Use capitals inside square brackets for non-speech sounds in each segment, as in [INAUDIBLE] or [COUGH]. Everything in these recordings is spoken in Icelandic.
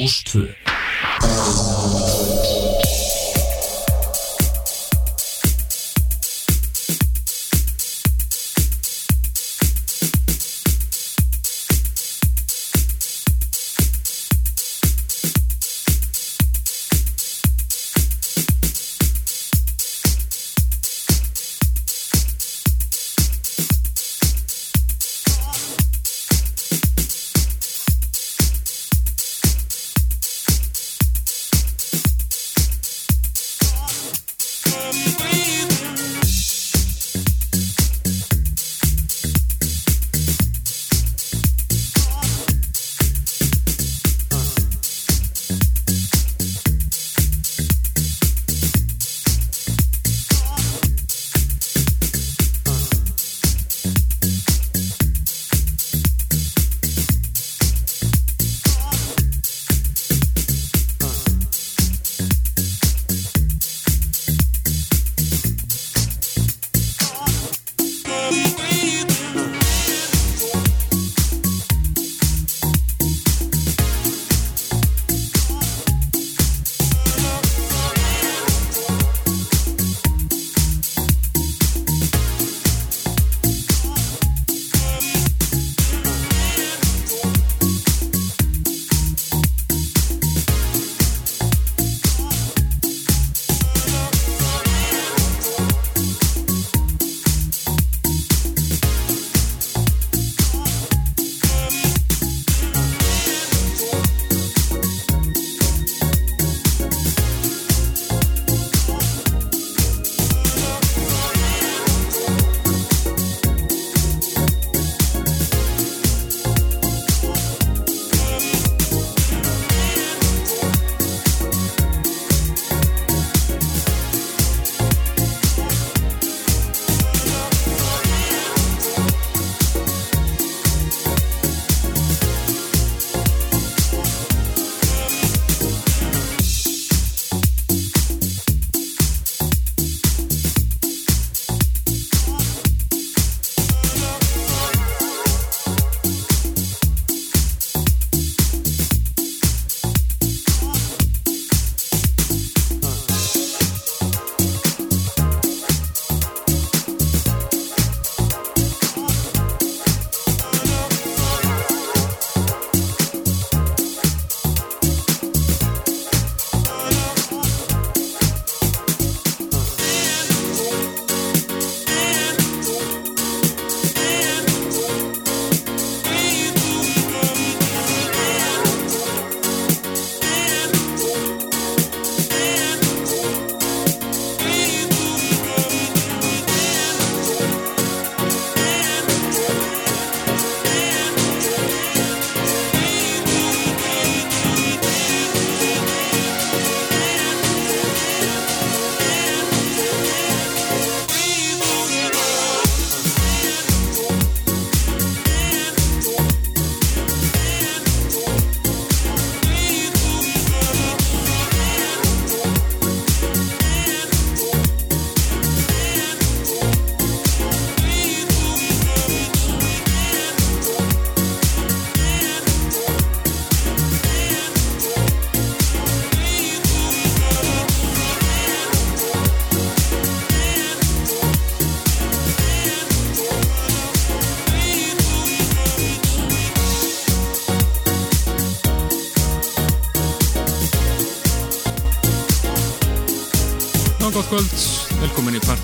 Rástvö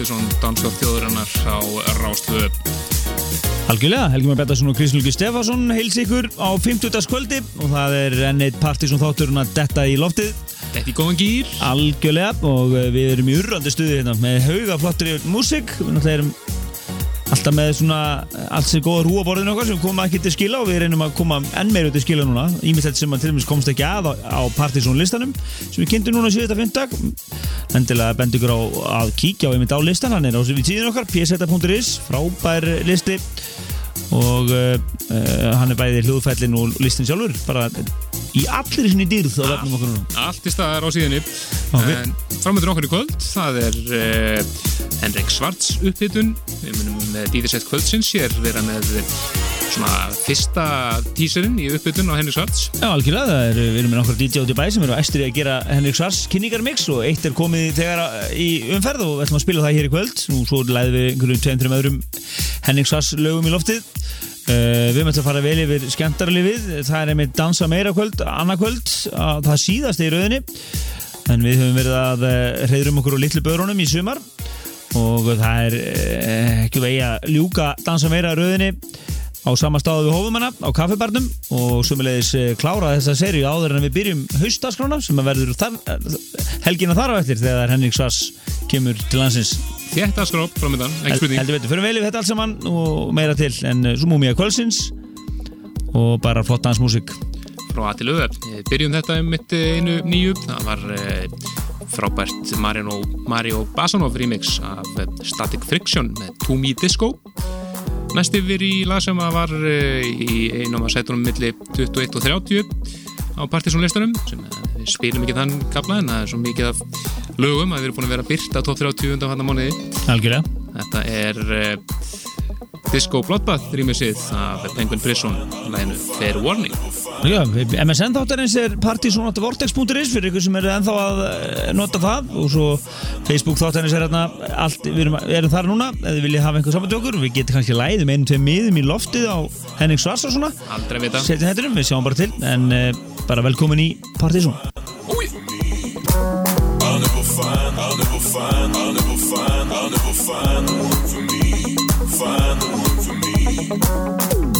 Partiðsson Dansjóð þjóðurinnar á Rástvö Algjörlega, Helgi Már Bettarsson og Kristján Luki Stefansson heils ykkur á 50. kvöldi og það er ennið Partiðsson þátturinn að detta í loftið. Detta í góðan gýr Algjörlega og við erum í urrandi stuði hérna með hauga flottur í músik við náttúrulega erum alltaf með svona allt sem góða rúaborðinu okkar sem koma ekki til skila og við reynum að koma enn meira til skila núna. Ímyndstætt sem að til dæmis komst ekki að á, á Partiðsson listanum sem við kynntum núna síðasta fyndag endilega bend ykkur á að kíkja á einmitt á listan hann er á síðan okkar pseta.is frábær listi. Og uh, hann er bæðið hljóðfællin og listin sjálfur bara í allir sinni dýrð á vefnum okkur núna. Allt í staðar á síðanni okay. en framöndur okkar í kvöld það er uh, Henrik Svarts upphittun við munum með dýðisett kvöldsins hér vera með svona fyrsta tíserinn í uppbytun á Henry Svarts Já, algjörlega, það er, við erum með nokkra DJ út í bæ sem eru æstir í að gera Henrik Svars kynningarmix og eitt er komið þegar í umferð og við ætlum að spila það hér í kvöld. Og svo læðum við einhverjum tveim-trim öðrum Henrik Svars lögum í loftið uh, Við möttum að fara vel yfir skemmtarlifið, það er einmitt dansa meira kvöld, annað kvöld, það síðast í rauðinni en við höfum verið að reyðrum okkur á litlu börunum í sumar. Og það er ekki vegi að ljúka dansa meira rauðinni á sama stáðu við hófumanna á kaffibarnum og sumulegis klára þessa sériu áður en við byrjum haustaskrána sem verður þar, helgina þar á eftir þegar Henrik Svass kemur til landsins. Þetta skróp frá myndan, ekki spurning. Heldur betur, fyrir yfir þetta allt saman og meira til en svo múmið að kvölsins og bara flott dansmusik Frá að til auðvef, byrjum þetta um mitt einu nýju, það var frábært Mario, Mario Basanov remix af Static Friction með Tumi Disco Næst yfir í lag sem var í einum af sætunum milli 21 og 30 á partysónlistunum sem við spilum ekki þann kapla en það er svo mikið af lögum að við erum búin að vera byrt á top 30 undan hann að mánuði. Algjörlega. Þetta er uh, Disco Bloodbath rýmisið af Penguin Prison læginu Fair Warning. Já, MSN þáttarins er partysónatavortex.is fyrir ykkur sem eru ennþá að nota það. Og svo Facebook þáttarins er hérna allt, við erum, erum þar núna. Eða þið viljið hafa einhver saman til okkur við getum kannski læðið með einu tveim miðum í loftið á Henning Svars og svona. Aldrei vita Setjum hættinum, við sjáum bara til. En uh, bara velkomin í partysón Úi! I'll never find, I'll never find, I'll never find, I'll never find. for me, find the one for me.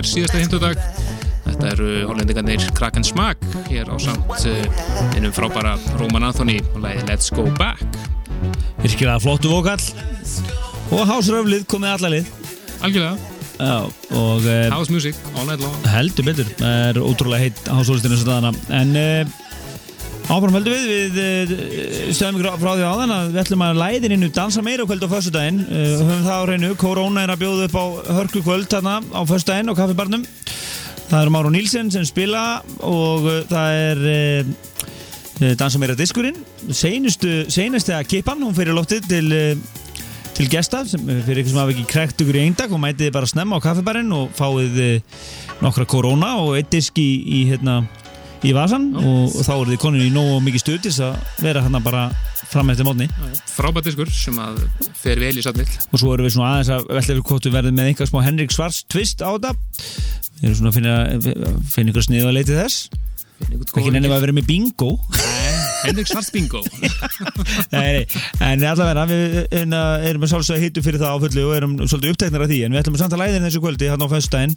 Hér síðasta hindudag. Þetta eru hollendingarnir Kraken Smack hér á samt uh, innum frábæra Roman Anthony og lagið Let's Go Back. Virkilega flottu vokall og hásröflið komið allalið Algjörlega, Já, og uh, house music, all night long. heldur betur það er ótrúlega heitt hásólistinu en uh, áfram heldur við við uh, stöðum ykkur frá því áðan að við ætlum að læðin innu dansa meira kvöld á föstudaginn. Uh, höfum það á reynu, Korona er að bjóða upp á hörku kvöld þarna á föstudaginn á kaffibarnum. Það eru Máru Nílsen sem spila og uh, það er dansa meira diskurinn. Seinustu, að kipan hún fyrir loftið til til gesta sem fyrir ykkur sem hafa ekki krekt ykkur í eindag og mætið þið bara snemma á kaffibarinn og fáið eh, nokkra korona og eitt disk í, í, hérna, í vasan og, og þá eru þið konin í nógu mikið stuð til þess að vera hérna bara fram eftir mótni. Frábært diskur sem að fer vel í satmill. og svo erum við svona aðeins að velta yfir hvort við verðum með einhver smá Henrik Svars twist á þetta. Við erum svona að finna, finna ykkur snið að leiti þess. Ekki nefnum að vera með bingo Henrik Svarts Bingo. [LAUGHS] nei, nei, en allavega við hérna, erum við sálsög hittu fyrir það á fullu og erum svolítið uppteknar af því en við ætlum að læða inn þessu kvöldi hann á föstudaginn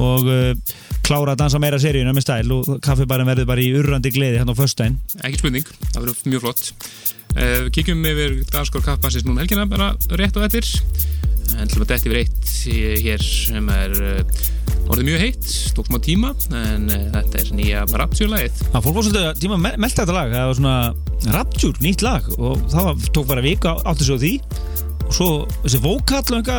og uh, klára að dansa meira seríuna með stæl og kaffibarinn verður bara í urrandi gleði hann á föstudaginn Ekki spurning, það verður mjög flott. Uh, kíkjum yfir dagskór kappassis núna um helgina bara rétt og eftir. En til að detti yfir eitt í- hér sem er uh, orðið mjög heitt, tók smá tíma en uh, þetta er nýja Rapture-lægið Það fólk var svolítið tíma að me- melta þetta lag. Það var svona Rapture, nýtt lag og það var, tók bara vika átti svo því. Og svo þessi vókall það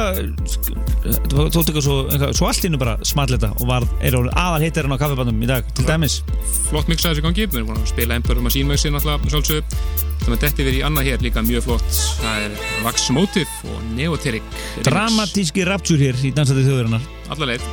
tók eitthvað svo, svo allt innu bara small þetta og var er aðal heitirinn á kaffebandum í dag til dæmis. flott mixaði þessi gangi, við erum búin að spila Emperor Machine Mixin alltaf sjálfsög þannig að þetta verið í annað hér líka mjög flott. Það er Vax Motive og Neoteric dramatíski Rapture hér í dansandi þjóðurinnar alla leið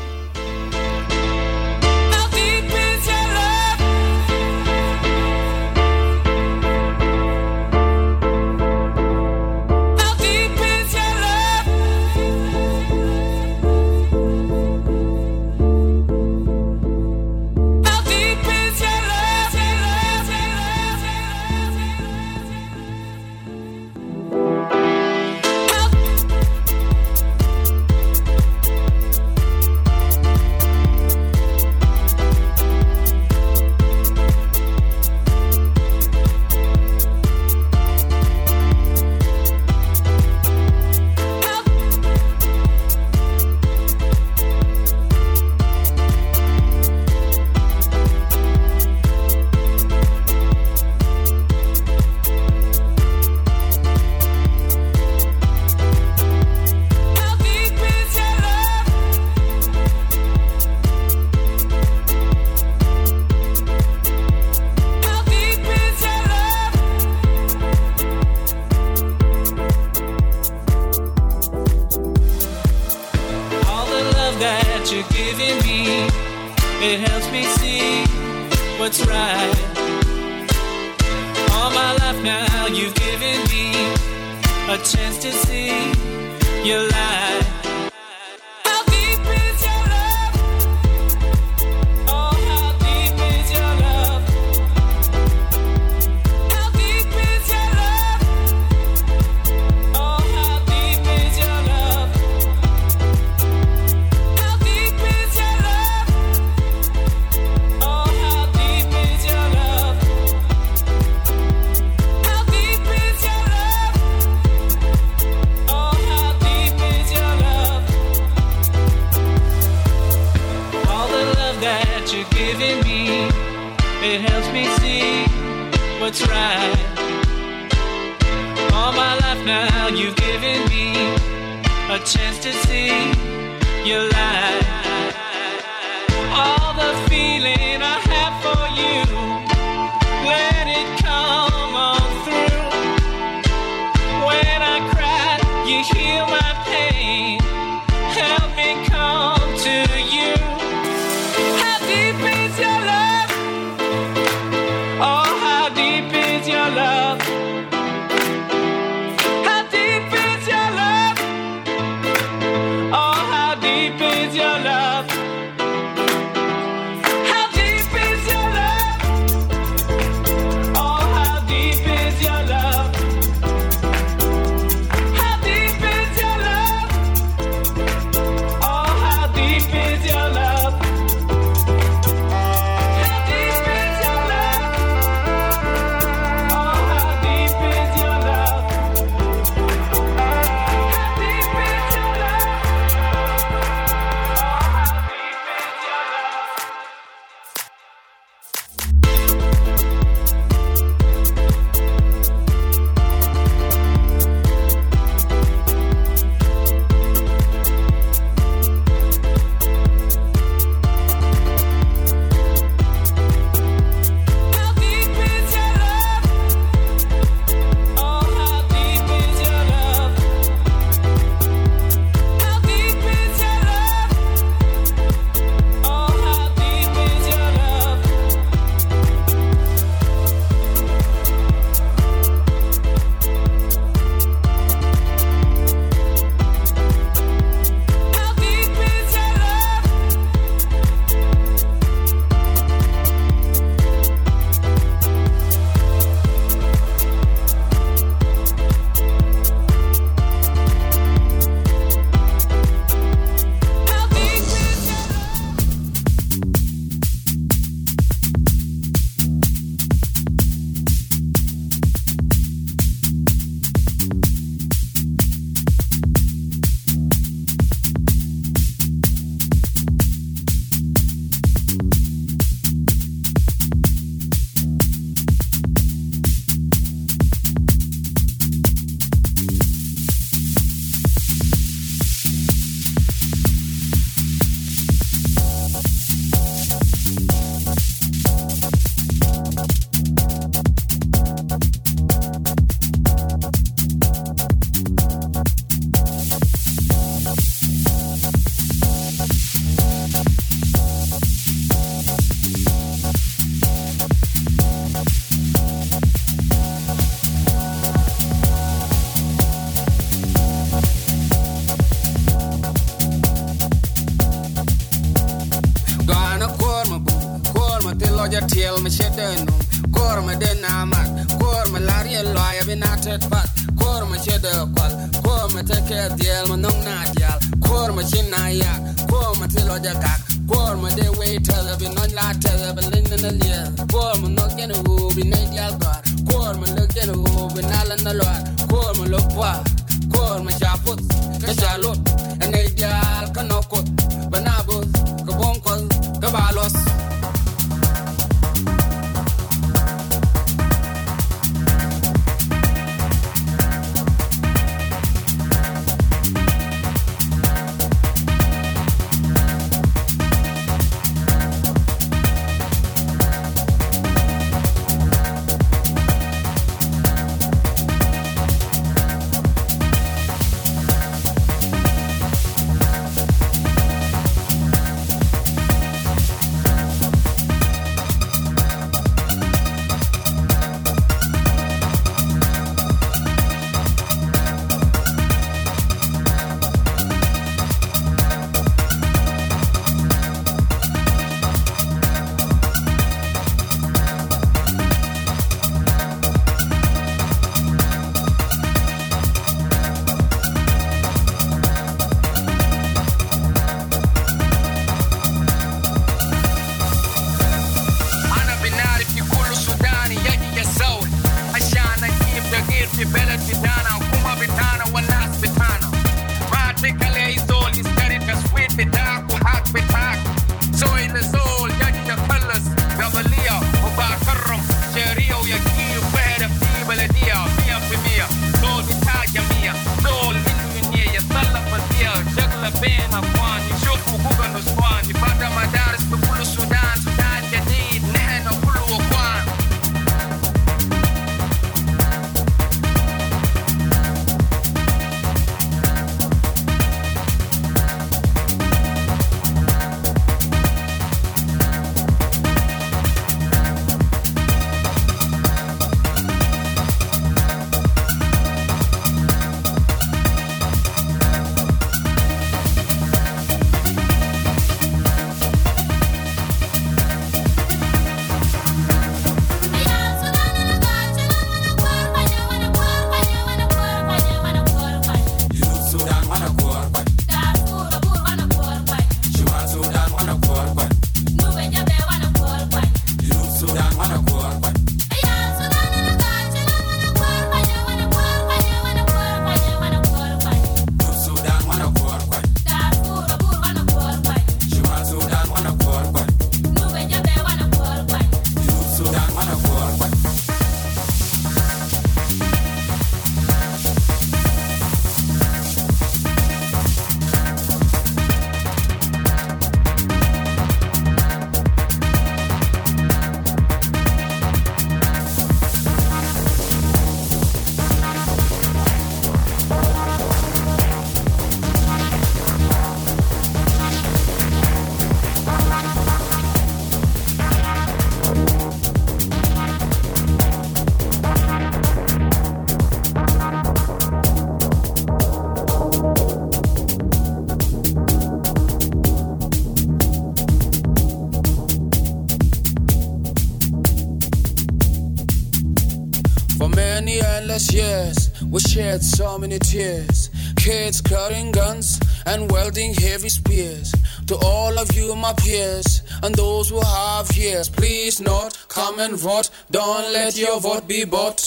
shed so many tears. Kids carrying guns and wielding heavy spears. To all of you, my peers, and those who have ears, please not come and vote. Don't let your vote be bought.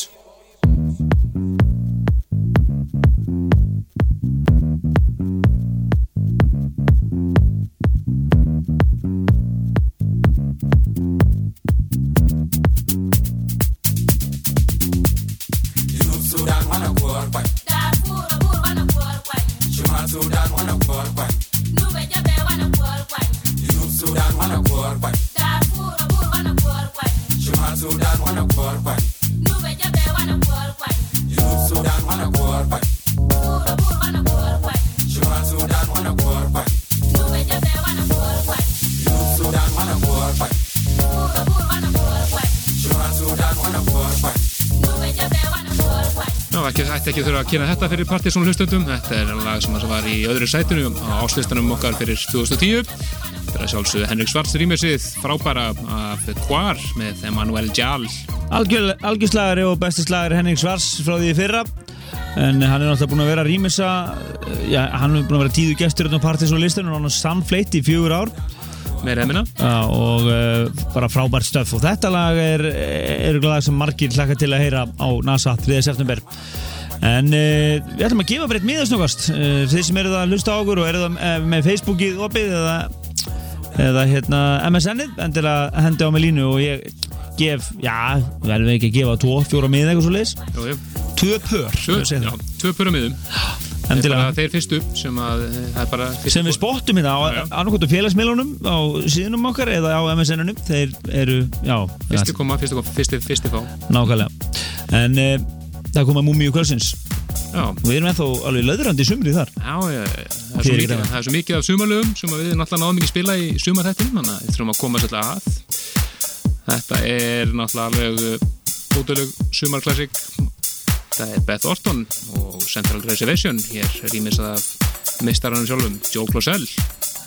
ekki þurfa að kynna þetta fyrir Partiðsson hlustundum þetta er lag sem var í öðru sætinu á áslistanum okkar fyrir 2010 þetta er sjálfsög Henrik Svarts rýmjössið frábæra af Kvar með Emanuel Gjall Algjörslagari og bestislagari Henrik Svarts frá því fyrra. En hann er náttúrulega búin að vera rýmjössa hann er búin að vera tíðu gestur hérna á Partiðsson listunum og hann er samfleitt í fjögur ár. Með reymina og uh, bara frábært stöð og þetta lag er, er, er lag sem margir hlaka til að heyra á NASA 3. september en uh, við ætlum að gefa breytt miðasnokast uh, þeir sem eru það að hlusta á okkur og eru það uh, með Facebookið opið eða, eða hérna MSN-ið endilega hendi á mig línu og ég gef, já, verðum við ekki að gefa tvo, fjóra miða eitthvað svo jú. tvö pör, Tvö, við segjum já, það. pyramidum endilega. Þeir fyrstu sem að það er bara fyrstu sem við spottum hérna á annarkvæmtu félagsmiðlunum á síðunum okkar eða á MSN-unum þeir eru, já, fyrstu koma, fyrstu koma, fyrstu, fá. Nákvæmlega. En það koma múmiu kvölsins við erum ennþá alveg löðrandi sumrið þar. Já, já, það er svo mikið, það. er svo mikið af sumarlögum sem að við náttúrulega náðum ekki að spila í sumarhættin þannig að við þurfum að koma svolítið að. Þetta er náttúrulega alveg ótrúleg sumarklassik. Það er Beth Orton og Central Reservation. Hér rýmis af mistaranum sjálfum, Joe Closell.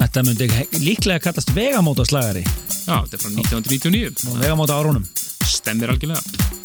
Þetta myndi líklega kallast vegamóta slagari já, þetta er frá 1999 og vegamóta árunum. Stemmer algjörlega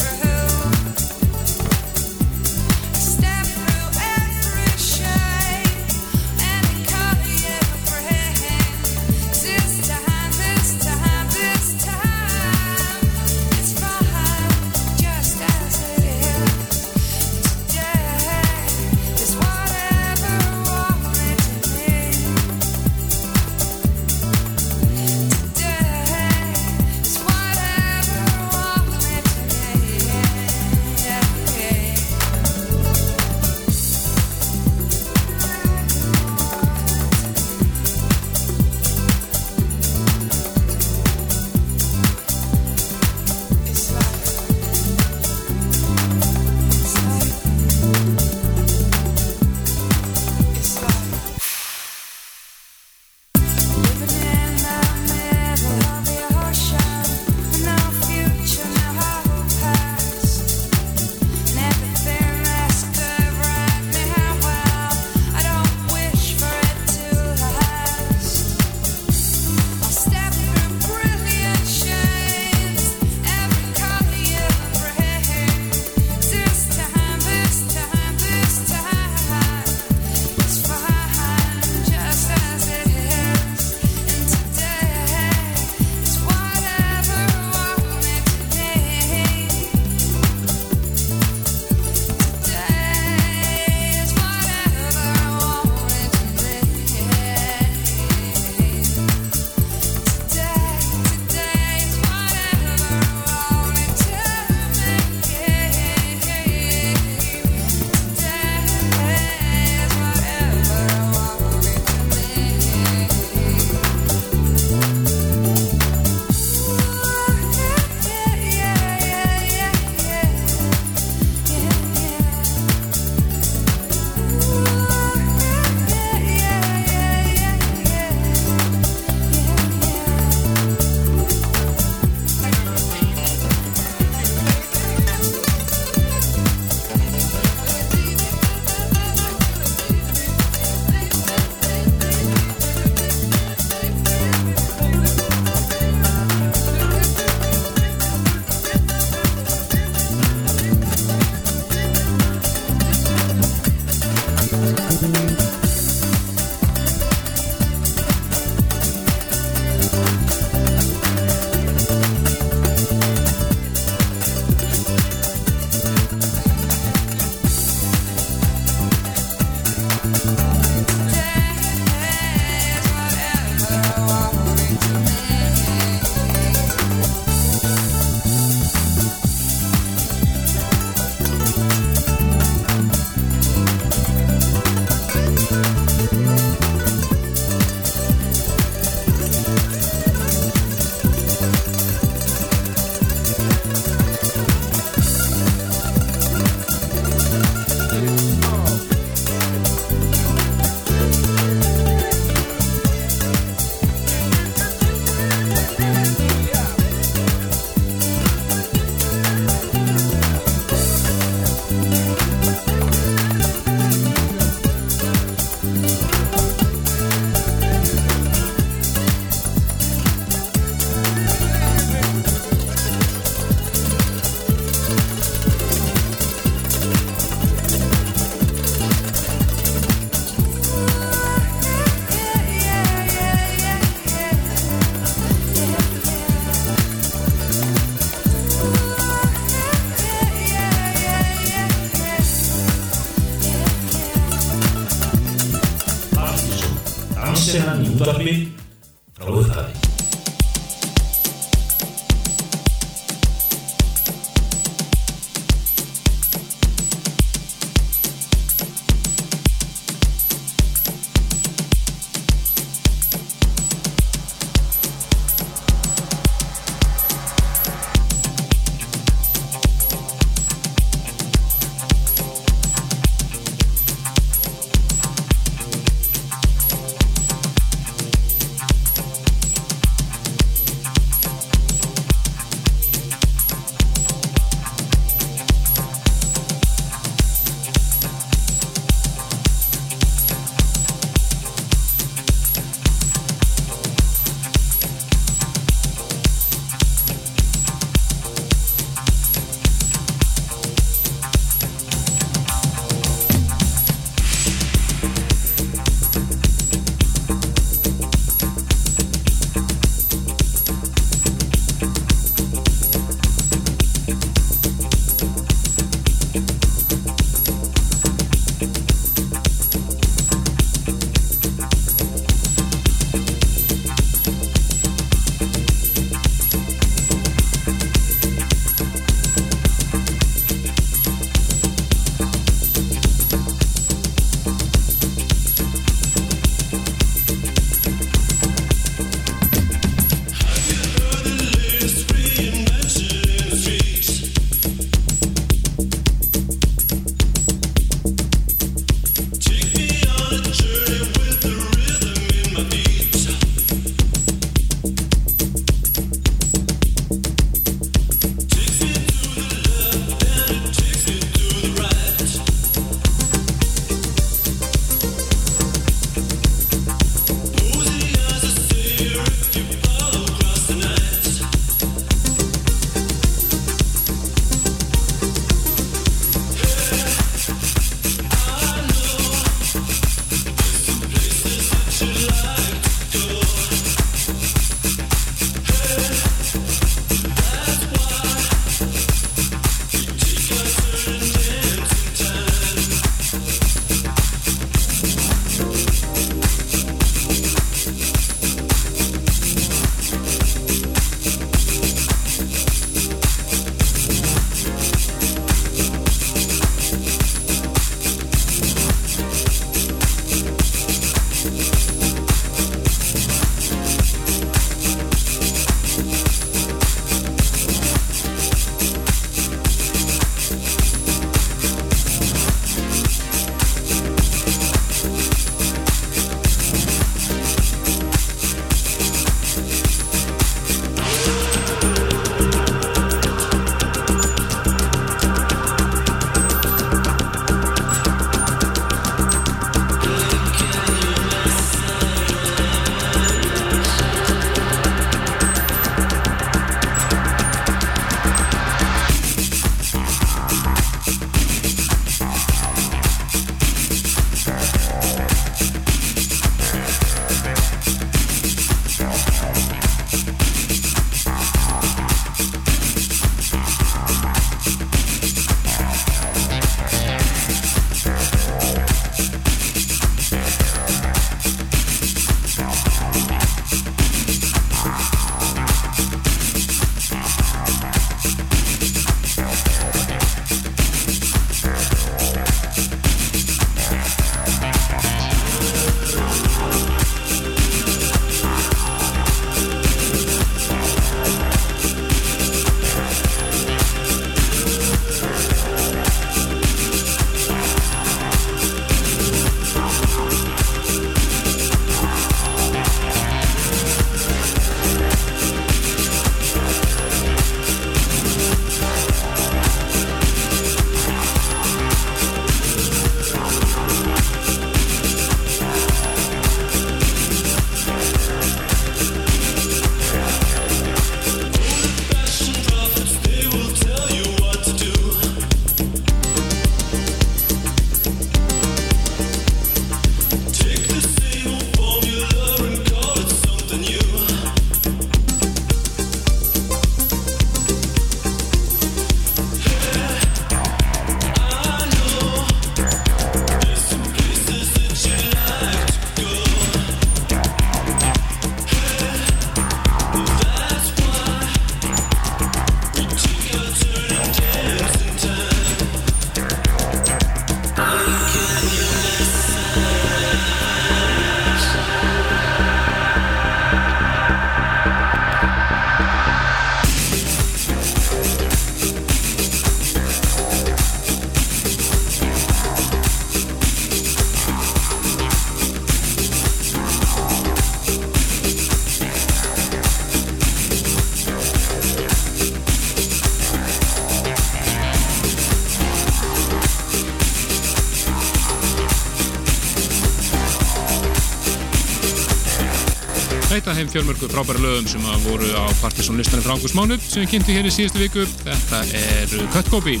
fjölmörgu frábæra lögum sem að voru á Partisan listanum frá ágúst mánuð sem við kynntu hér í síðustu viku. Þetta er Cut Copy,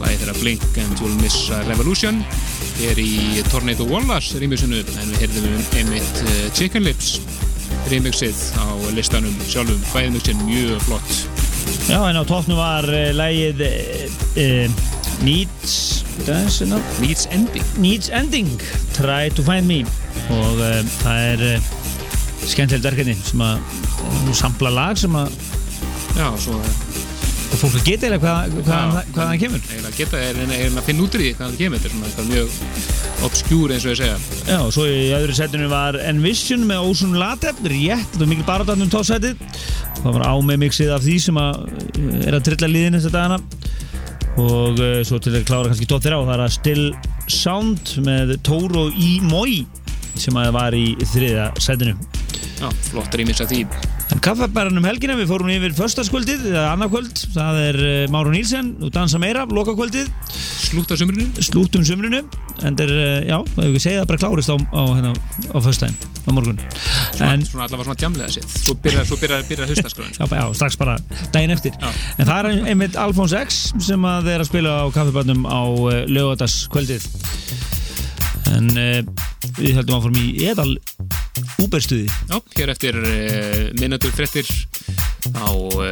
lagið þeirra Blink and You'll Miss a Revolution hér í Tornado Wallace rýmisinu en við heyrðum um einmitt eh, Chicken Lips rýmixið á listanum sjálfum, bæðmixin mjög flott. Já, en á tóknu var uh, lægið uh, uh, Needs? Needs Ending. Needs Ending Try to Find Me og uh, það er uh, skemmtilegt verkefni sem að sampla lag sem að Já, svo og fólk að geta eða hvað, hvað, hvað það kemur. Eiginlega geta er, er, er að finna út í því hvað það kemur. Þetta er svona eitthvað mjög obskjúr eins og ég segja. Já, og svo í öðru setinu var Envision með Ozone Latep rétt, þetta var mikil barátarnum tóðsætið það var á með mixið af því sem að uh, er að trilla liðin þetta dagana. Og uh, svo til að klára kannski tótt þeirra og það er að Still Sound með Toro í Moi sem að var í þriða setinu Já, flott rýmis af því. En kaffebæran um helgina, við fórum yfir förstaskvöldið, eða annarkvöld, það er uh, Máru Nílsen og Dansa Meira, lokakvöldið, Slútt á sumrinu. slúttum sumrinu, en það er, uh, já, það hefur ekki segið það bara klárist á, á, hérna, á föstudaginn, á morgun. En, Svona allavega svona djamlega séð. Svo byrjar, svo byrjar, byrjar haustaskráin. já, já, strax bara daginn eftir. Já. En það er einmitt Alfons X sem að er að spila á kaffebænum á uh, lögadagskvöldið. En uh, við heldum að fórum í eðal úberstuði. Já, hér eftir uh, minnatur frettir á uh,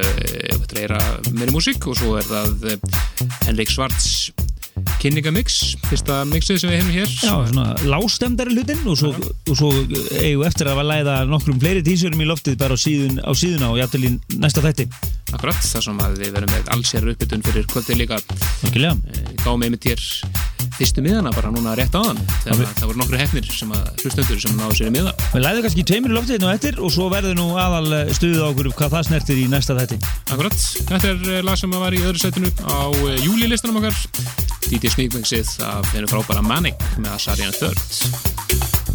reyra meiri músík og svo er það uh, Henrik Svarts kynningamix, fyrsta mixið sem við hefum hér. Já, svona lástemdari hlutinn og svo, og svo eigum við eftir að læða nokkrum fleiri tísurum í loftið bara á, síðun, á síðuna og jafnvel í næsta þætti. Akkurat, þar sem að við verum með allsér uppbytun fyrir kvöldið líka. Gáum einmitt hér fyrstu miðana bara núna rétt áðan. Þegar við- það voru nokkru hefnir sem að hlustendur sem náðu sér í miða. Við læðum kannski tveimur í loftið á eftir og svo verður nú aðal eh, stuðið á okkur hvað það snertir í næsta þætti. Akkurat, þetta er eh, lag sem að var í öðru setinu á uh, júlilistanum okkar. DJ Sneakmingsið af hennu frábæra Manic með Asarian Third.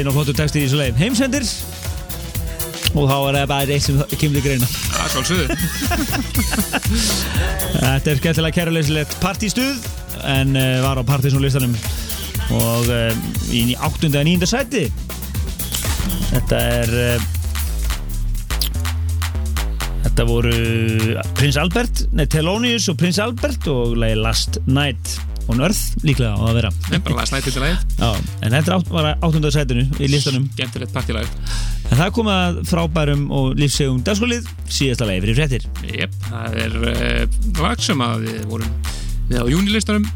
Ríkala að fyndi inn á flottu texti í þessu leið Heimsendir Og þá er það bara eitt sem kemur til greina Það er svolsögðu. [LAUGHS] Þetta er skemmtilega kæruleysilegt partístuð En uh, var á partysónlistanum og uh, í 8. og 9. sæti þetta er uh, þetta voru Prins Albert, nei Thelonious og Prins Albert og lagi Last Night og Nörð líklega á að vera. En þetta átt- var 8. sætinu í listanum. En það kom að frábærum og lífsegum dagskólið síðasta lagi fyrir fréttir. Jep, það er uh, lag sem að við vorum við á júnilistanum.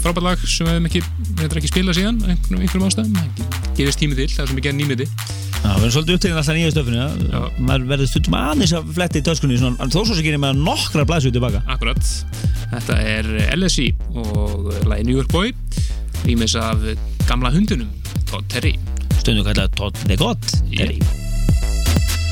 Frábært lag sem við hefum ekki, við ekki spilað síðan einhverjum, einhverjum ástæðum, ekki gefist tími til það sem ekki er nýmiði Já, við erum svolítið upptegin alltaf nýja stöfinu Já. ja. maður verður stundum aðeins að fletti í töskunni svona, þó svo sem gerir maður nokkra blæsum tilbaka Akkurat, þetta er LSI og lagi New York Boy rýmis af gamla hundunum Todd Terry stundum kallað Todd the God. Terry. Thank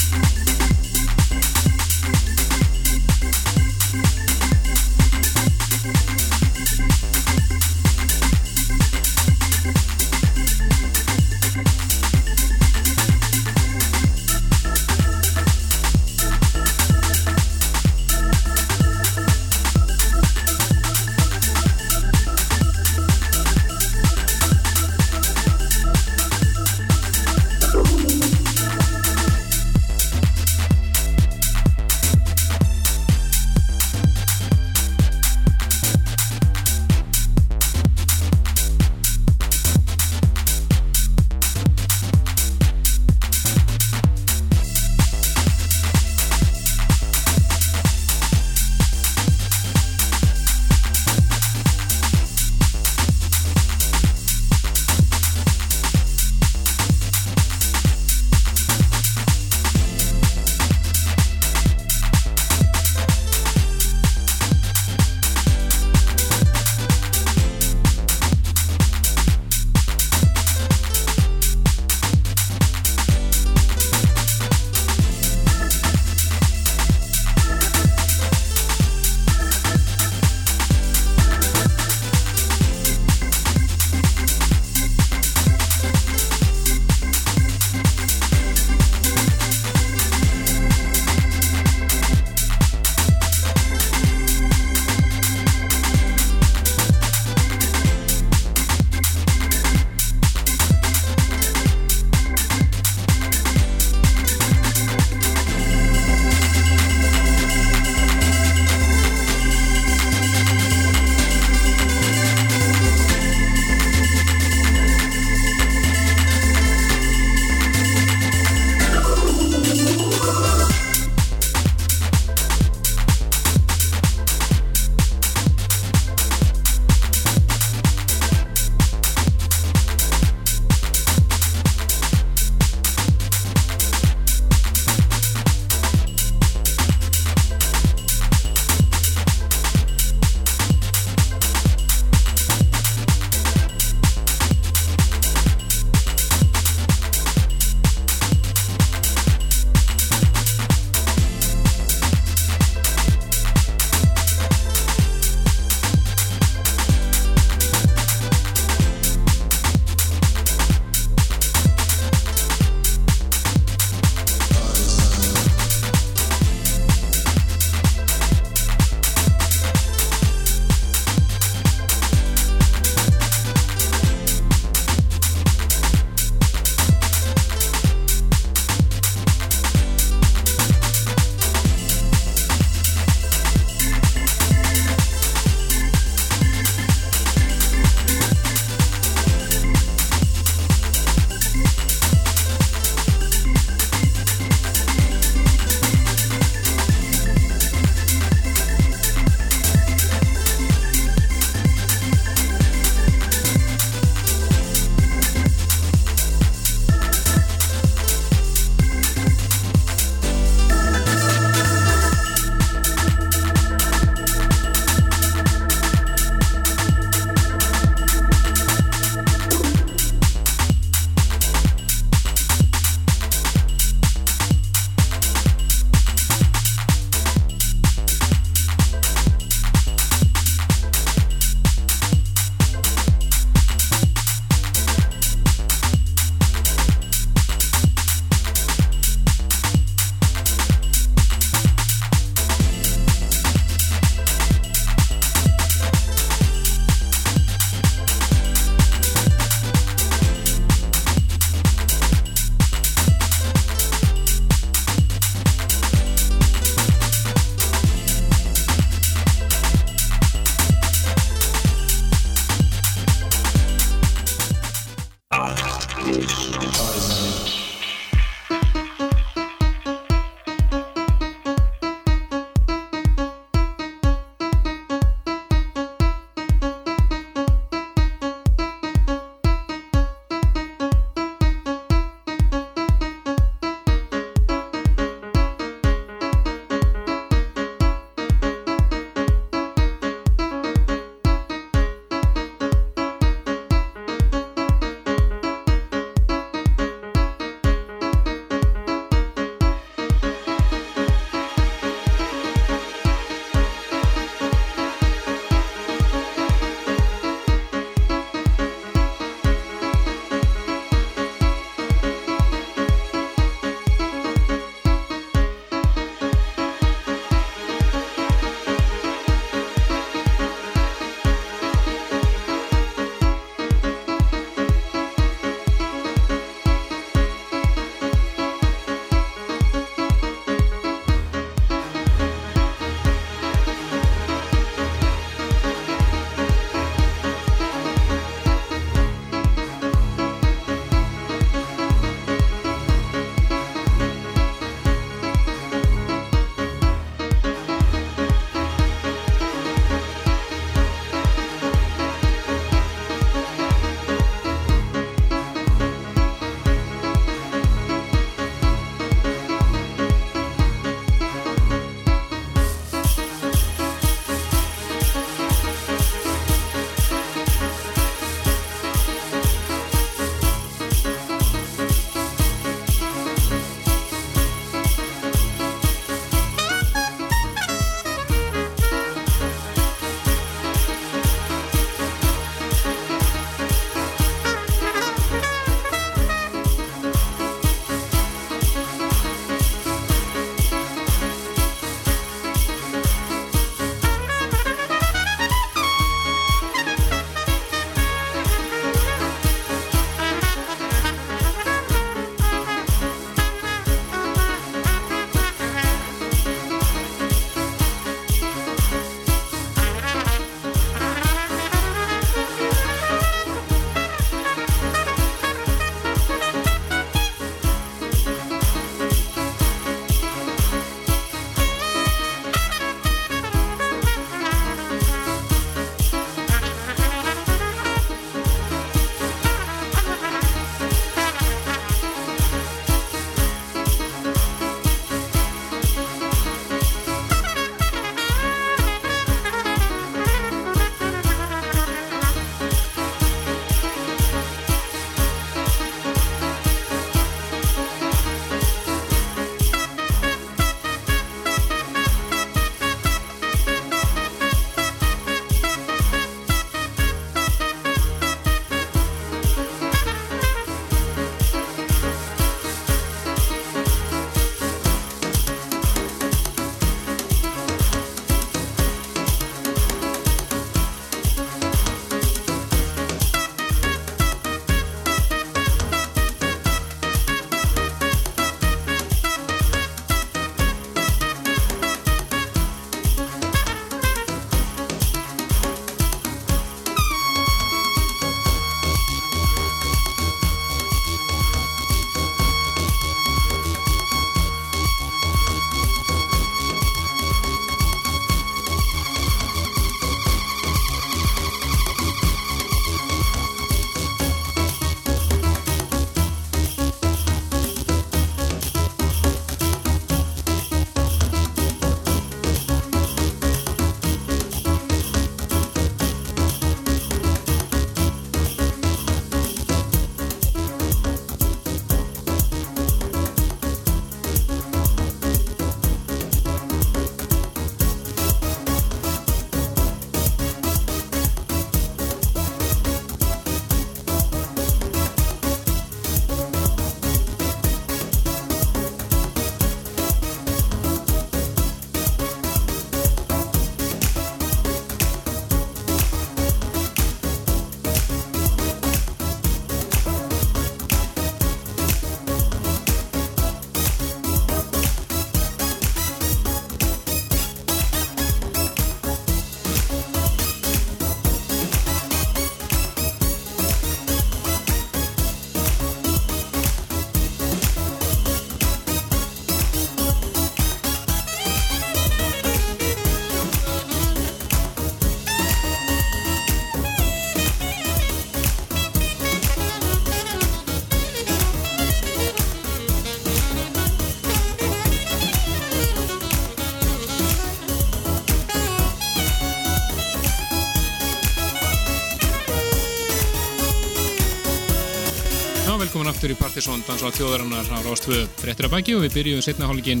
Partisón Dansa á þjóðarinnar á Rástvö fréttir að baki og við byrjum setna hálfingin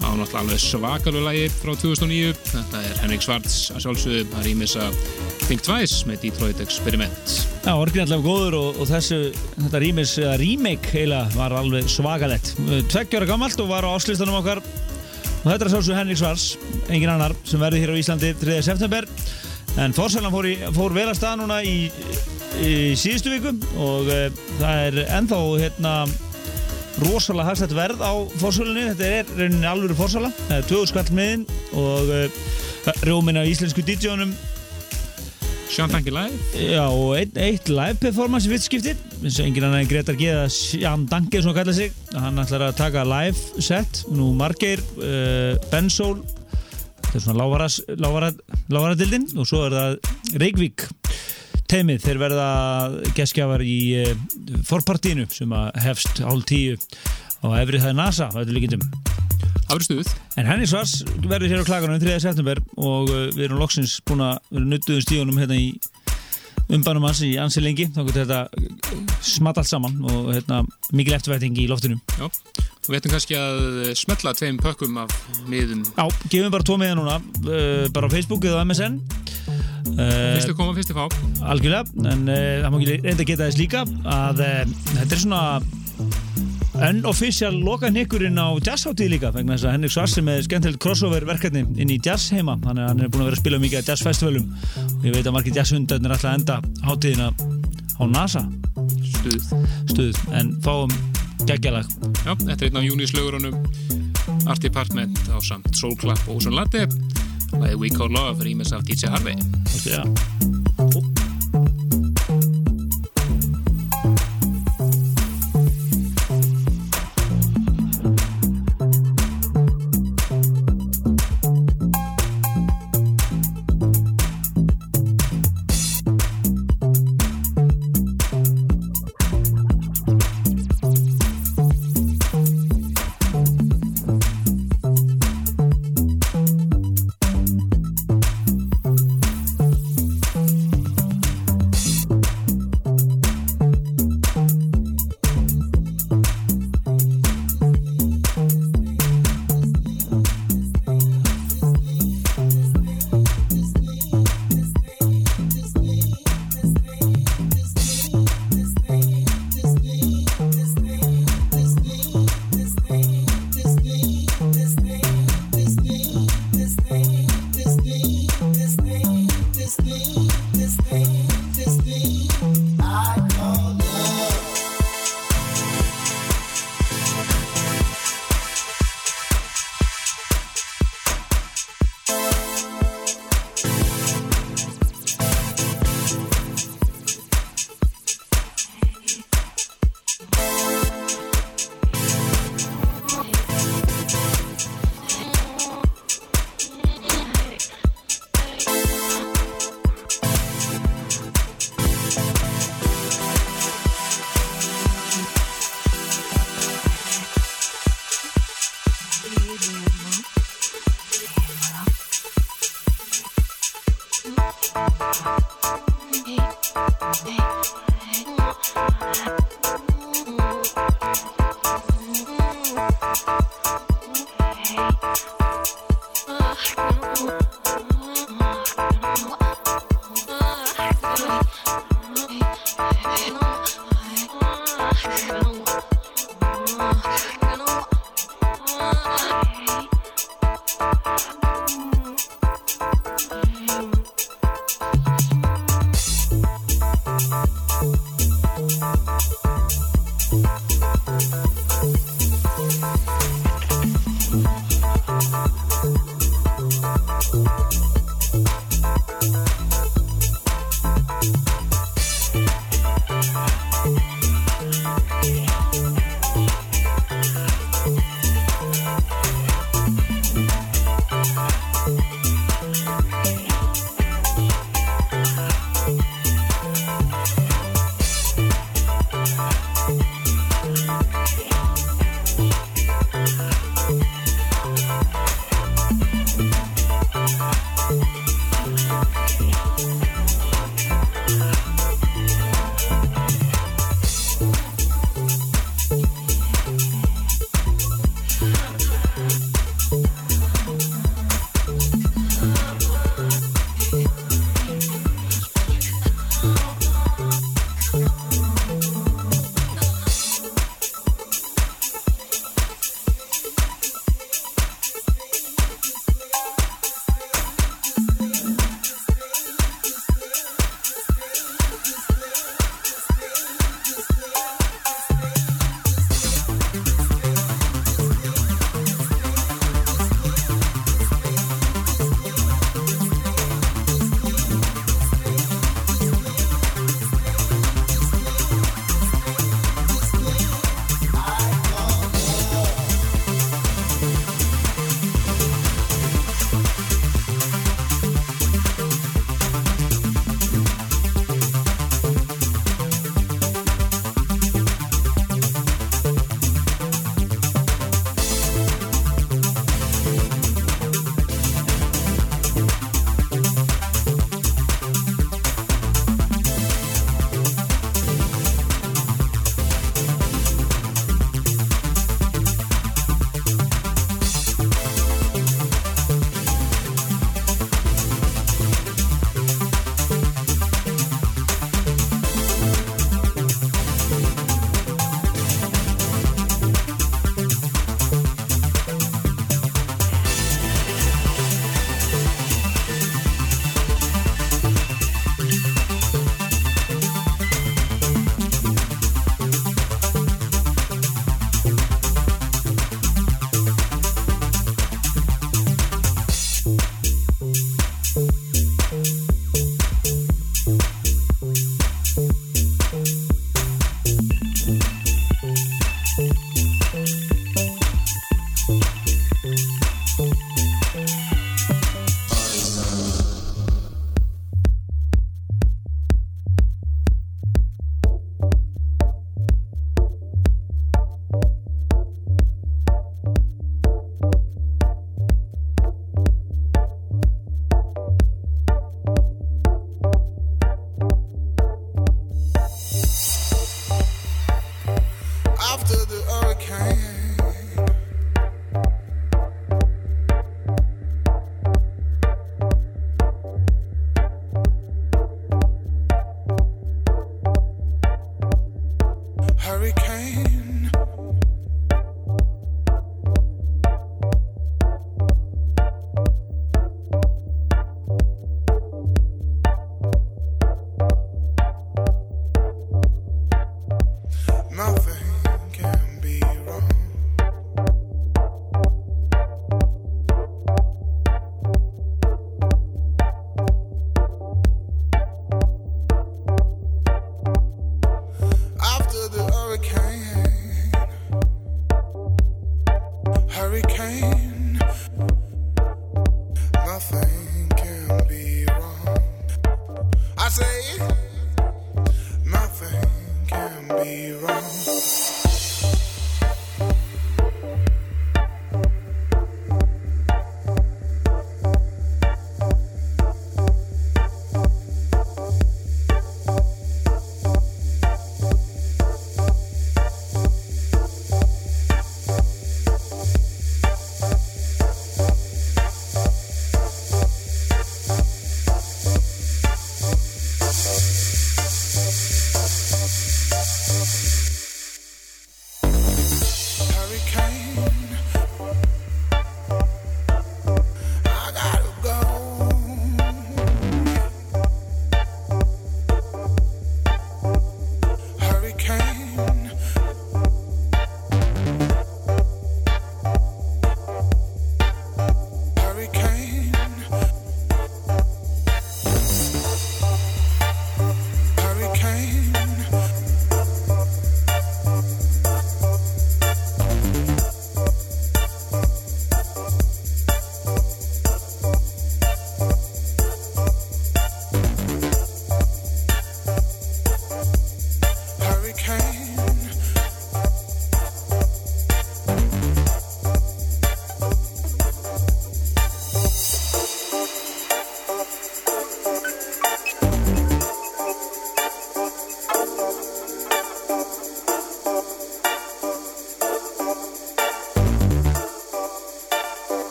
á náttúrulega alveg svakalug lagi frá 2009 þetta er Henrik Svarts að sjálfsögðu að rýmis að Think Twice með Detroit Experiment Já, orginallega góður og, og þessu, þetta rýmis, eða remake heila var alveg svakalett. Tveggjóra gammalt og var á áslistanum okkar og þetta er sjálfsög Henrik Svars, engin annar, sem verður hér á Íslandi 3. september. En Þórsalan fór, fór vel að stað núna í, í síðustu viku og uh, það er ennþá hérna rosalega hagstætt verð á fórsölunni, þetta er rauninni alvöru fórsala, það er 20 skall miðin og uh, rjómin af íslensku DJ-unum Sján Tanki Live? Já, og eitt, eitt live performance í vittskipti eins og enginn annar en Gretar Geða Sján Dange, svona kalla sig. Hann ætlar að taka live set. Nú Margeir, uh, Bensól. Þetta er svona lávaradildin. Og svo er það Reykvík teimið þeir verða geskjafar í uh, forpartíinu sem að hefst hálf tíu á efrið það er NASA, það er líkindum En Henni Svars verður hér á klaganum 3. september og uh, við erum loksins búin að vera nuttuðum stíunum hérna í umbanum hans í ansi lengi þá getur þetta uh, smatt allt saman og hérna, mikil eftirvæting í loftinu. Já, og ættum kannski að smetla tveim pökkum af miðum. Já, gefum bara tvo meða núna uh, bara á Facebook eða MSN Fyrstu koma, fyrstu fá algjörlega en það má ekki reynda að geta þess líka að þetta er svona unofficial loka nikkurinn á jazzháttíð líka vegna þess að Henrik Svars er með skemmtilegt crossover verkefni inn í jazz heima þannig að hann er búin að vera að spila mikið að jazzfestivalum og ég veit að margir jazzhundarnir að enda háttíðina á NASA. Stuð. Stuð. En fáum geggjalag. Já, þetta er einn af júnislögurunum Art Department á samt Soul Club og Úsun Latte Lagið We Call Love rýmis af DJ Harvey. Já.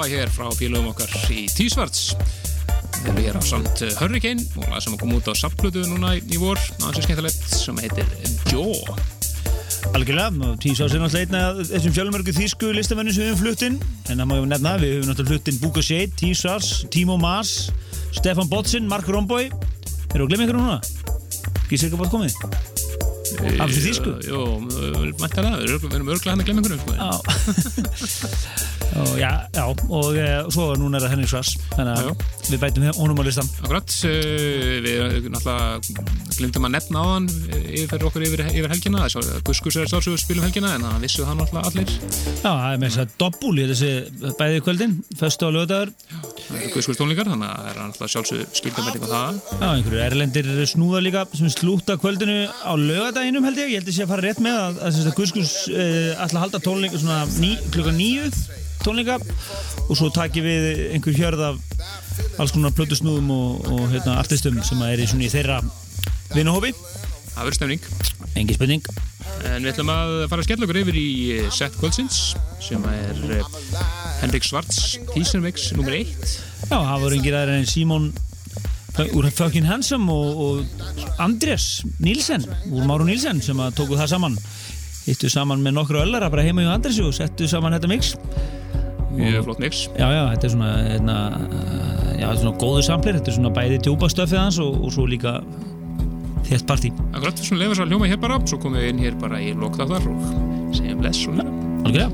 Lag hér frá félögum okkar í Tísvarts við erum samt Hurricane og lag sem kom út á saftblötu núna í, í vor ansið skemmtilegt sem heitir Jaw Algjörlega, á sér náttúrulega þessum fjölmörgu þýsku listamennu sem við höfum fluttinn en það má ég nefna, við höfum náttúrulega fluttinn Buka Shade, Tísars, Timo Mas Stefan Botsin, Mark Romboy Erum við að glemja ykkur núna? Gísir ekki bátt komið? Af þessu þýsku? Jú, við erum- við erum örglega hann að glemja einhverjum sko. [LAUGHS] Og, já, já, og e, svo núna er það Henrik Svars. Þannig að við bætum honum á listan Akkurat, uh, við náttúrulega glimtum að nefna á hann yfir okkur yfir, yfir helgina. Guskus er sjálfsögur spilum helgina en það vissu það náttúrulega allir. Já, það er með þess að doppul í þessi bæði kvöldin, föstu og lögdagur Guskus tónleikar þannig að það er náttúrulega sjálfsögur skildamæting á það. Já, einhverju erlendir snúða líka sem slúta kvöldinu á lögadaginum held ég, ég held að sé að tónleika og svo taki við einhver hjörð af alls konar plötusnúðum og, og hérna, artistum sem er í, í þeirra vinahópi. Það verður stemning. Engi spurning. En við ætlum að fara að skella okkur yfir í eh, set kvöldsins sem er eh, Henrik Svarts Tísenvex nr. 1 Já, það voru engir aðra en Simon úr Fucking Handsome og, og Andrés Nílsen úr Máru Nílsen sem að tóku það saman. Hittu saman með nokkru öllara bara heima hjá Andrési og settu saman þetta mix Mjög flott mix Já, já, þetta er svona, hérna, já, þetta er svona góðu samplir, þetta er svona bæði djúpa stöfið hans og, og svo líka þétt partí. Akkurat, svona lefa svo að hljóma hér bara svo komum við inn hér bara í lokþáttar og segjum bless og hérna Algjörlega.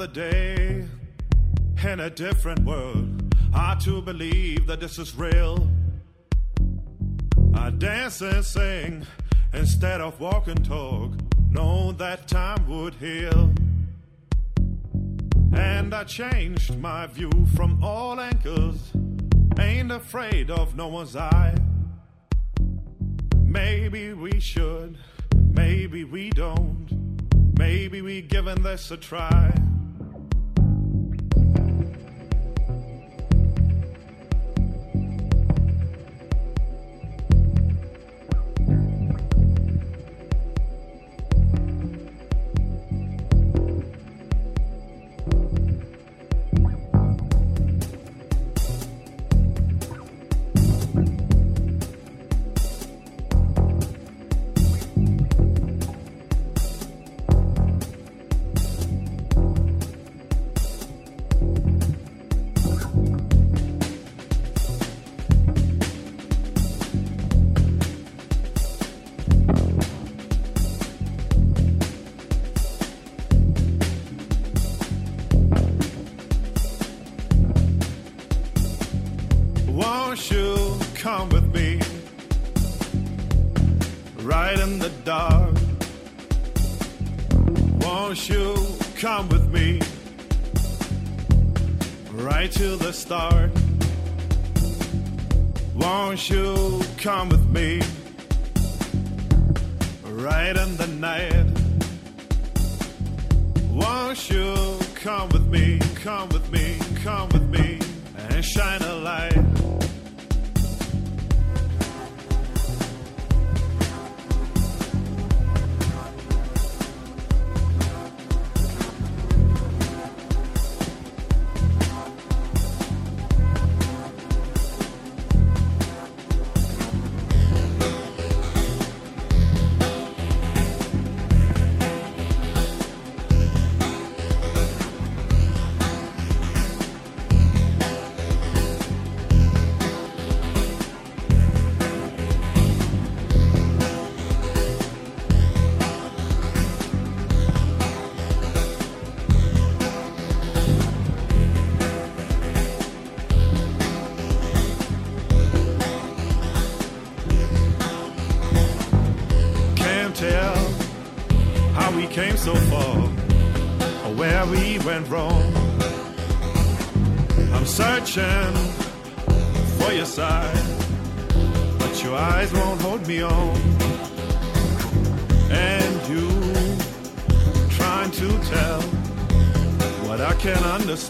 another day in a different world. I to believe that this is real. I dance and sing instead of walk and talk. Know that time would heal. And I changed my view from all anchors. Ain't afraid of no one's eye. Maybe we should, maybe we don't. Maybe we giving this a try. Come with me? Right in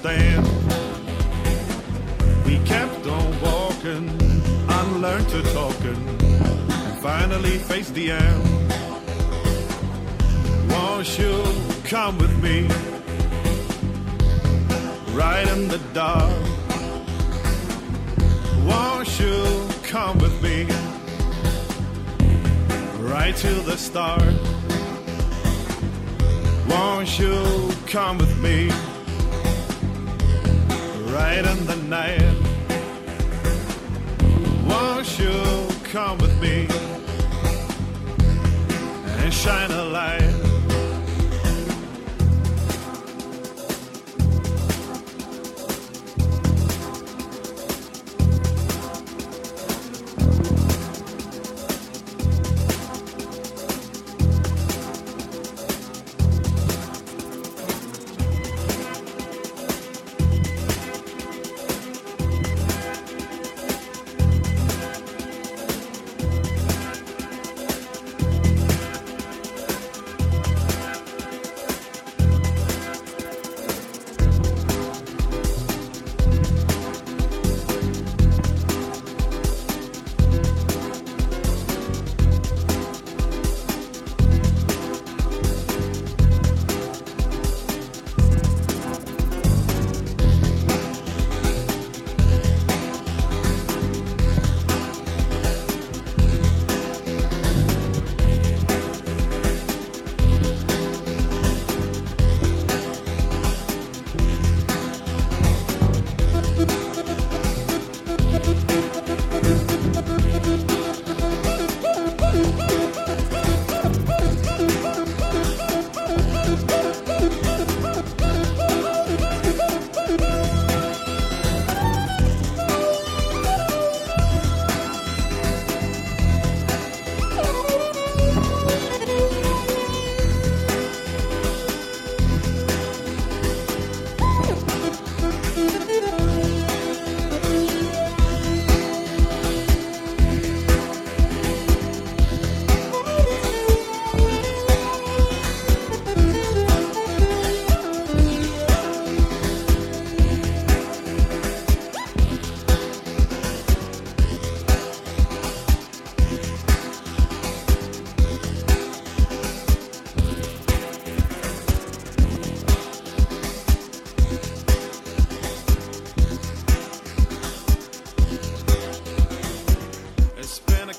understand. We kept on walking, unlearned to talking, and finally faced the end. Won't you come with me? Right in the dark. Won't you come with me? Right to the start. Won't you come with me? Right in the night. Won't you come with me? And shine a light.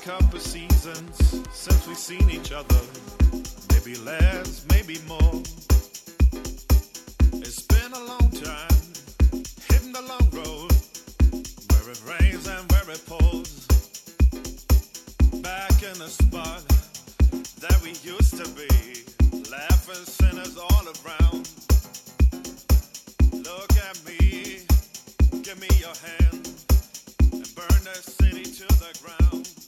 Couple seasons since we've seen each other. Maybe less, maybe more. It's been a long time, hitting the long road, where it rains and where it pours. Back in the spot that we used to be, laughing sinners all around. Look at me, give me your hand, and burn the city to the ground.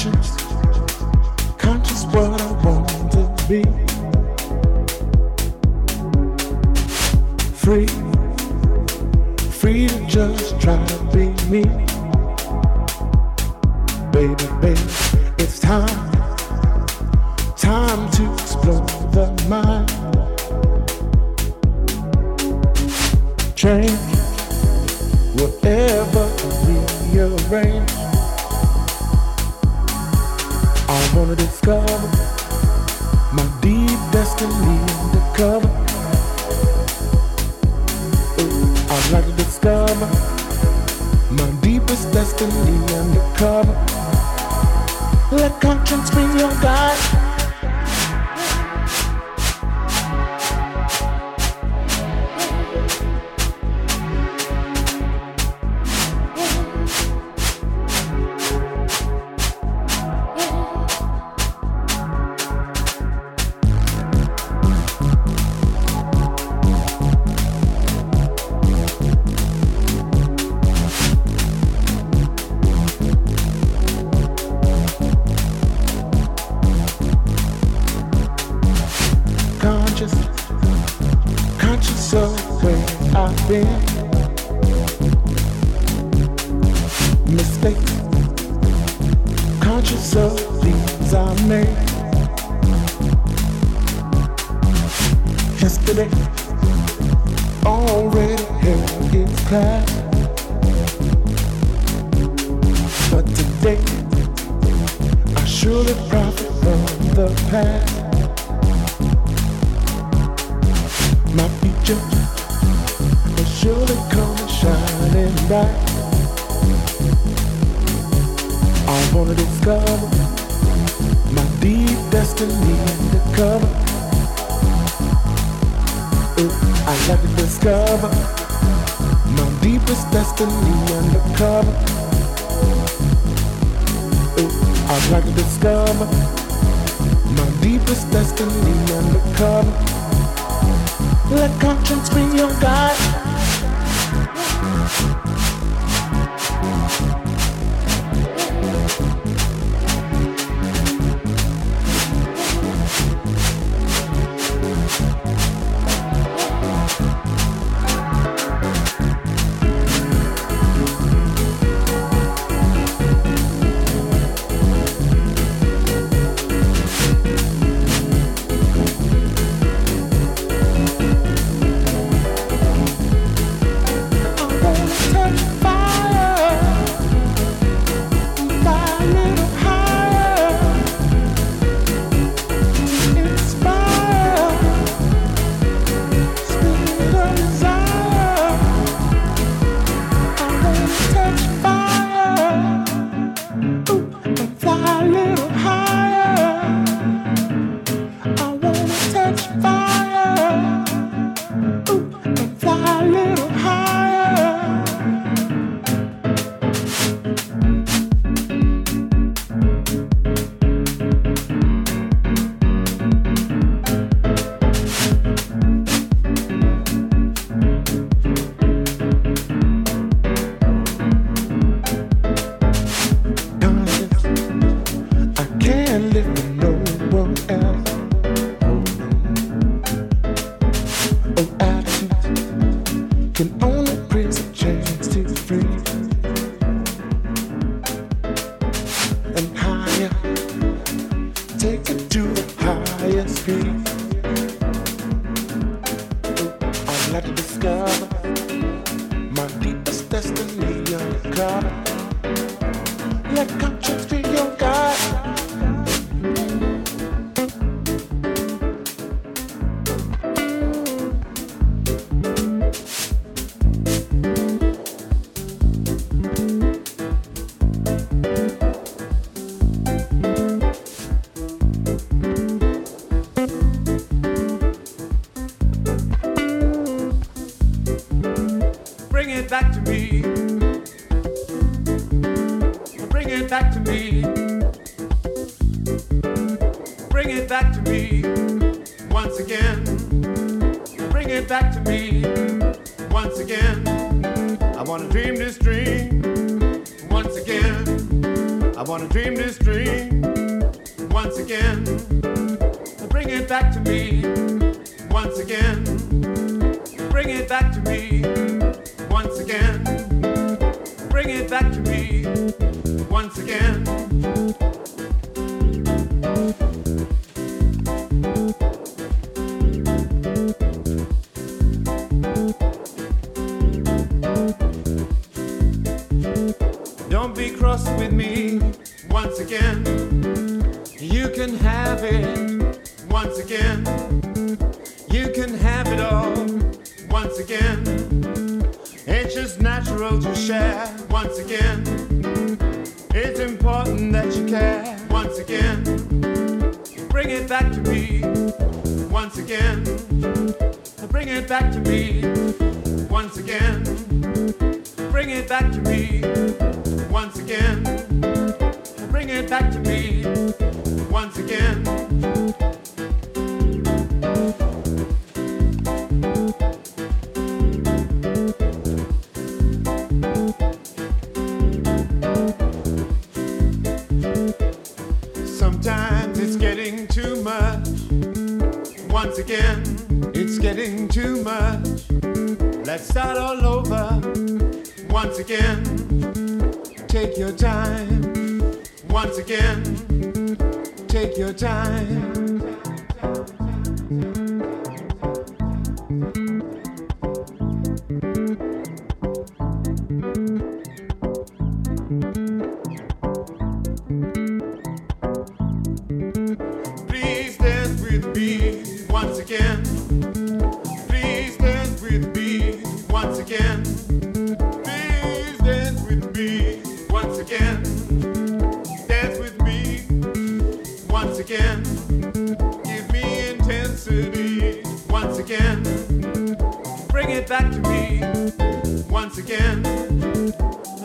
questions.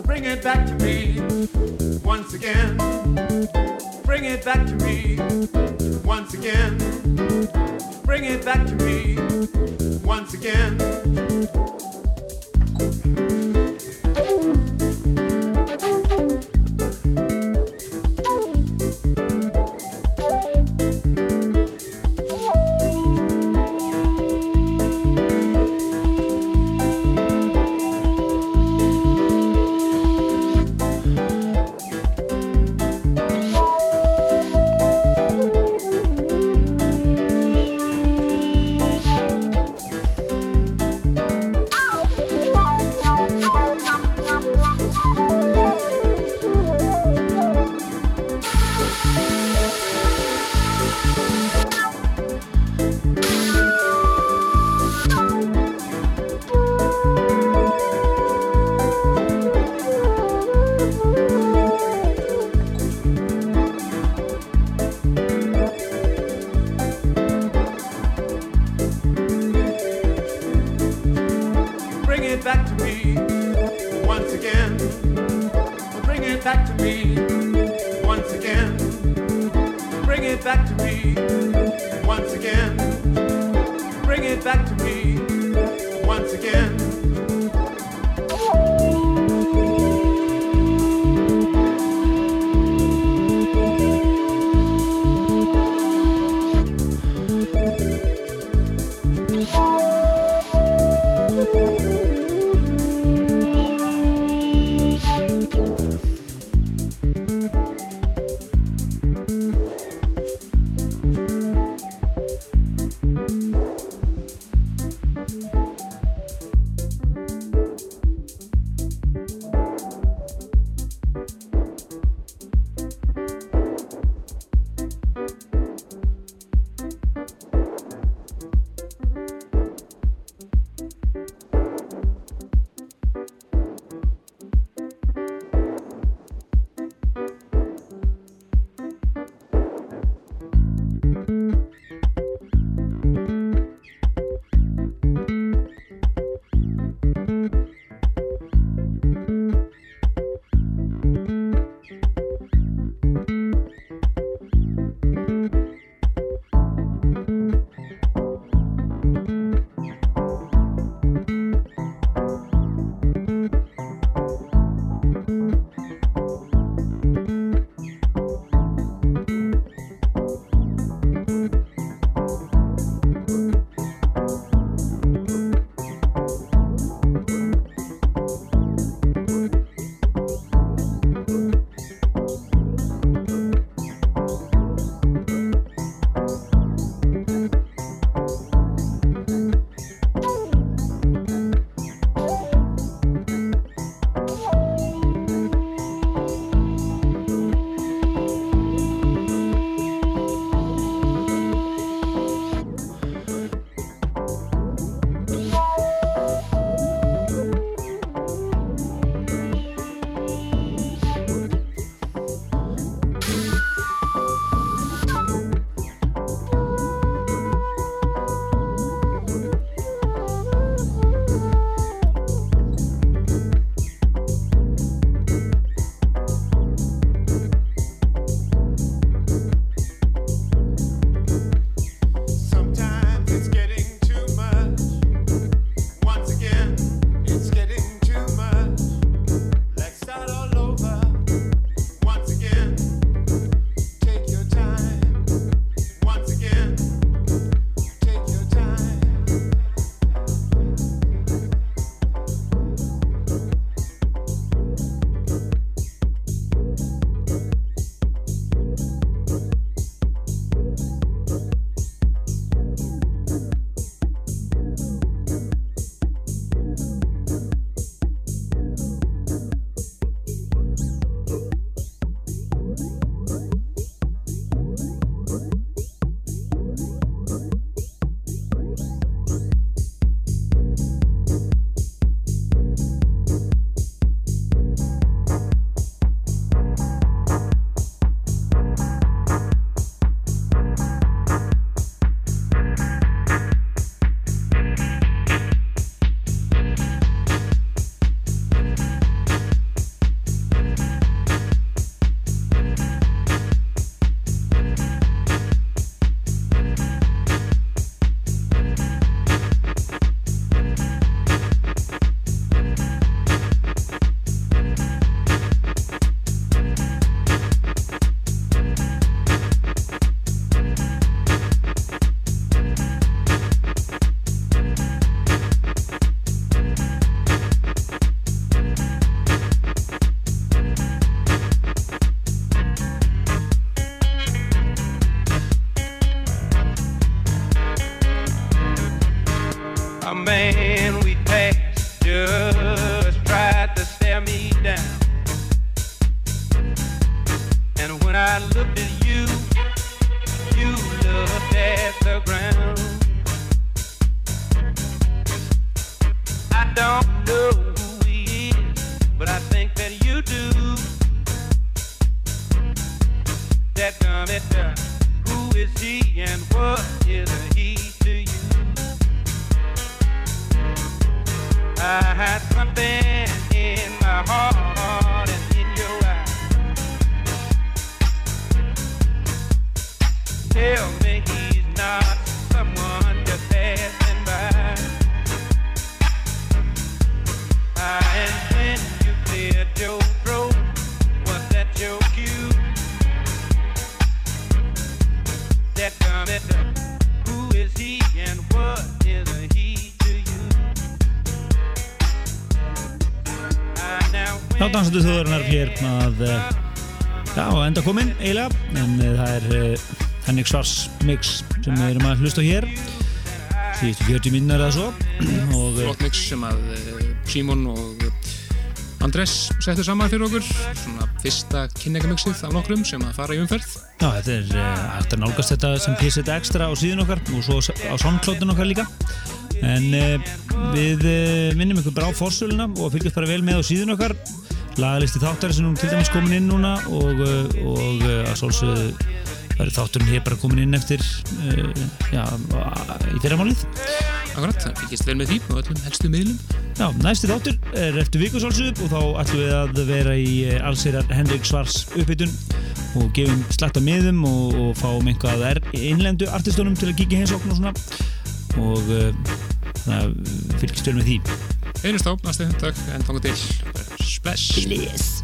Bring it back to me once again. Bring it back to me once again. Bring it back to me once again. Þjóðarinnar hér að eh, Já, enda komin eiginlega en eh, það er uh, Henrik Svars mix sem við erum að hlusta hér. Síðustu 40 minnar eða svo. [CLEARS THROAT] Og eh, flott mix sem að eh, Símon og Andrés settu saman fyrir okkur. Svona fyrsta kynningamixið af nokkrum sem að fara í umferð. Já, þetta er að nálgast þetta sem PST Extra á síðun okkar og svo á soundcloudin okkar líka. En við minnum ykkur bara á fórsöluna og fylgjast bara vel með á síðun okkar lagalisti þáttar sem nú til dæmis komin inn núna og, uh, og uh, að svolsögðu verður þátturinn hér bara komin inn eftir uh, já, í fyrramálið. Akkurat, það fylgjast vel með því og öllum helstu miðlum. Já, næsti þáttur er eftir vikusálsup og þá ætlum við að vera í allsýrar Henrik Svars uppbytun og gefum slatta miðum og, og fáum einhvað er innlendu artistunum til að kíkja heimsókn og svona. Og uh, þannig að fylgjast vel með því. Einust á, næstu hundag, en fanga til Spaß.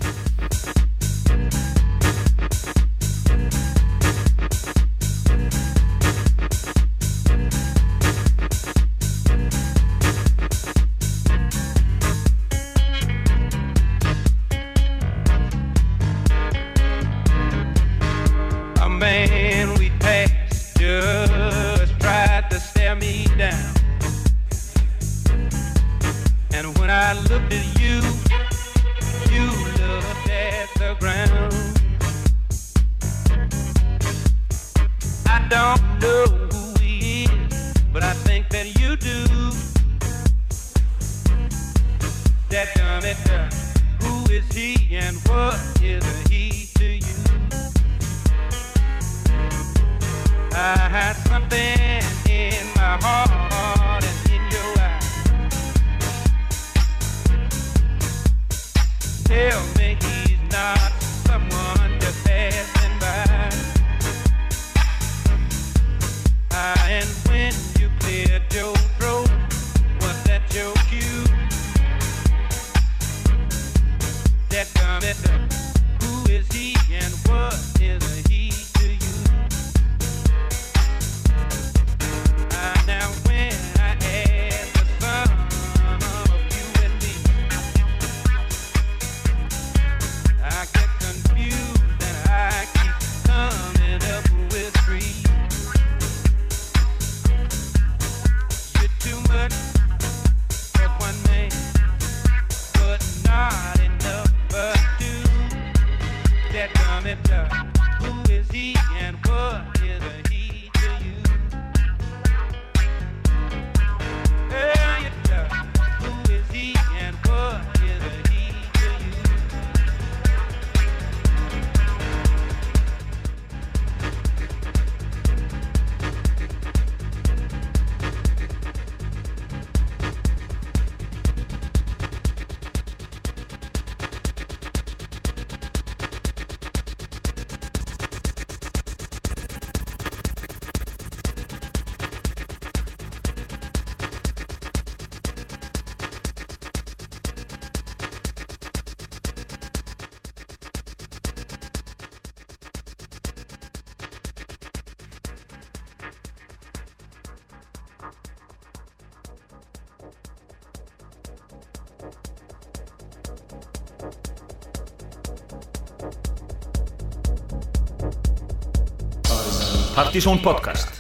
Artisan Podcast.